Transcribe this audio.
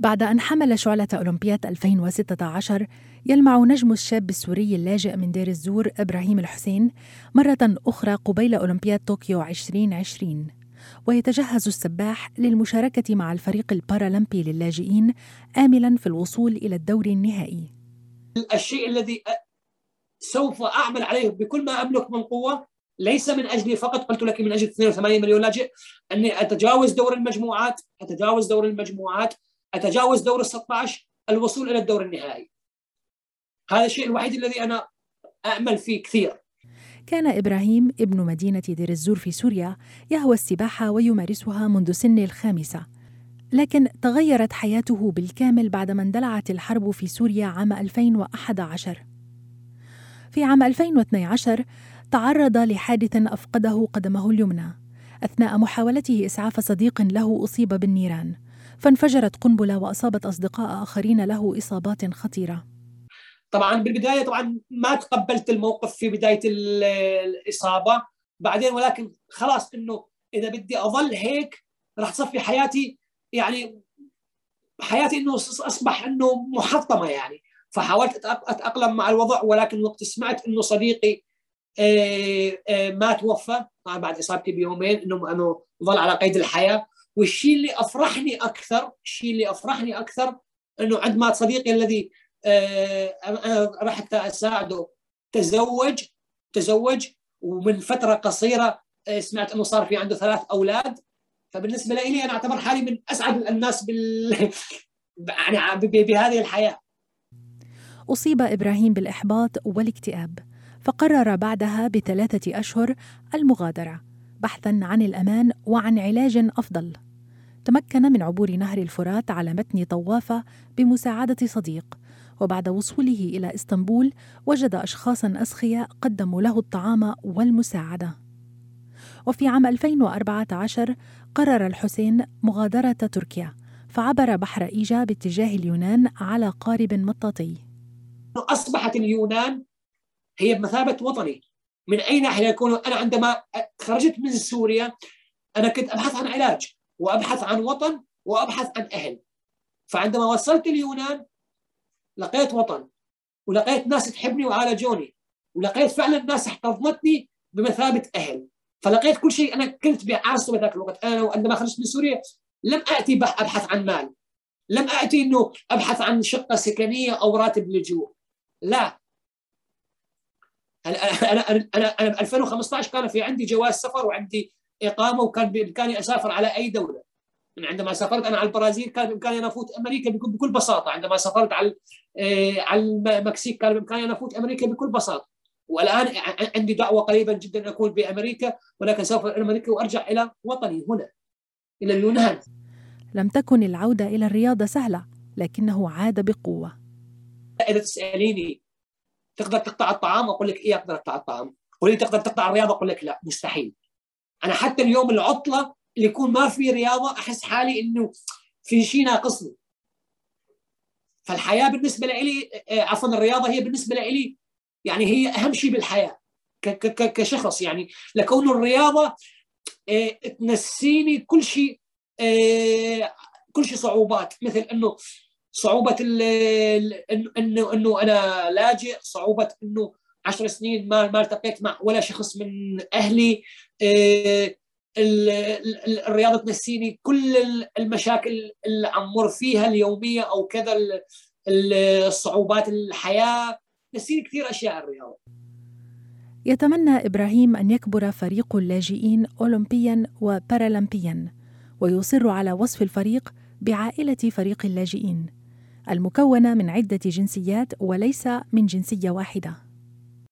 بعد أن حمل شعلة أولمبياد 2016 يلمع نجم الشاب السوري اللاجئ من دير الزور إبراهيم الحسين مرة أخرى قبيل أولمبياد طوكيو 2020 ويتجهز السباح للمشاركة مع الفريق البارالمبي للاجئين آملا في الوصول إلى الدور النهائي. الشيء الذي سوف أعمل عليه بكل ما أملك من قوة ليس من أجلي فقط قلت لك من أجل 82 مليون لاجئ أني أتجاوز دور المجموعات أتجاوز دور المجموعات أتجاوز دور ال 16 الوصول إلى الدور النهائي. هذا الشيء الوحيد الذي أنا امل فيه كثير. كان إبراهيم ابن مدينة دير الزور في سوريا يهوى السباحة ويمارسها منذ سن الخامسة لكن تغيرت حياته بالكامل بعدما اندلعت الحرب في سوريا عام 2011 في عام 2012 تعرض لحادث أفقده قدمه اليمنى أثناء محاولته إسعاف صديق له أصيب بالنيران. فانفجرت قنبلة وأصابت أصدقاء آخرين له إصابات خطيرة. طبعا بالبداية طبعا ما تقبلت الموقف في بداية الإصابة. بعدين ولكن خلاص إنه إذا بدي أظل هيك راح تصفي حياتي يعني حياتي إنه أصبح إنه محطمة يعني. فحاولت أتأقلم مع الوضع ولكن وقت سمعت إنه صديقي آه، آه، ما توفى. بعد إصابتي بيومين إنه انه ظل على قيد الحياة. والشيء اللي أفرحني أكثر الشيء اللي أفرحني أكثر إنه عندما صديقي الذي آه، أنا رحت أساعده تزوج تزوج ومن فترة قصيرة سمعت إنه صار في عنده ثلاث أولاد. فبالنسبة لي أنا أعتبر حالي من أسعد الناس بال يعني بهذه الحياة. أصيب إبراهيم بالإحباط والاكتئاب فقرر بعدها بثلاثة أشهر المغادرة بحثا عن الأمان وعن علاج أفضل. تمكن من عبور نهر الفرات على متن طوافة بمساعدة صديق. وبعد وصوله إلى إسطنبول وجد أشخاصا أسخياء قدموا له الطعام والمساعدة. وفي عام 2014 قرر الحسين مغادرة تركيا فعبر بحر إيجا باتجاه اليونان على قارب مطاطي. أصبحت اليونان هي بمثابة وطني. من أي ناحية يكون؟ أنا عندما خرجت من سوريا أنا كنت أبحث عن علاج. وأبحث عن وطن وأبحث عن أهل. فعندما وصلت اليونان لقيت وطن ولقيت ناس تحبني وعالجوني ولقيت فعلا ناس احتضنتني بمثابة أهل. فلقيت كل شيء أنا كنت بعاصمه ذاك الوقت. أنا عندما خرجت من سوريا لم اتي أبحث عن مال. لم اتي إنه أبحث عن شقة سكنية أو راتب لجوء لا. أنا أنا أنا أنا 2015 كان في عندي جواز سفر وعندي إقامة وكان بامكاني اسافر على أي دولة. من عندما سافرت أنا على البرازيل كان بامكاني ان افوت أمريكا بكل بساطة. عندما سافرت على آه، على المكسيك كان بامكاني ان افوت أمريكا بكل بساطة. والآن عندي دعوة قريبا جدا أكون بأمريكا ولكن سوف إلى أمريكا وأرجع إلى وطني هنا إلى اليونان. لم تكن العودة إلى الرياضة سهلة لكنه عاد بقوة. إذا تسأليني تقدر تقطع الطعام؟ أقول لك إيه أقدر أقطع الطعام؟ قولي تقدر تقطع الرياضة؟ أقول لك لا مستحيل. أنا حتى اليوم العطلة اللي يكون ما في رياضة أحس حالي إنه في شيء ناقصني. فالحياة بالنسبة لي آه، عفوا الرياضة هي بالنسبة لي يعني هي أهم شيء بالحياة كشخص يعني. لكون الرياضة آه، تنسيني كل شيء آه، كل شيء صعوبات. مثل إنه صعوبة إنه إنه أنا لاجئ صعوبة إنه عشر سنين ما ما التقيت مع ولا شخص من أهلي. آه، الرياضة تنسيني كل المشاكل اللي أمر فيها اليومية أو كذا الصعوبات الحياة. تنسيني كثير أشياء الرياضة. يتمنى إبراهيم أن يكبر فريق اللاجئين اولمبيا وبارالمبيا ويصر على وصف الفريق بعائلة فريق اللاجئين المكونة من عدة جنسيات وليس من جنسية واحدة.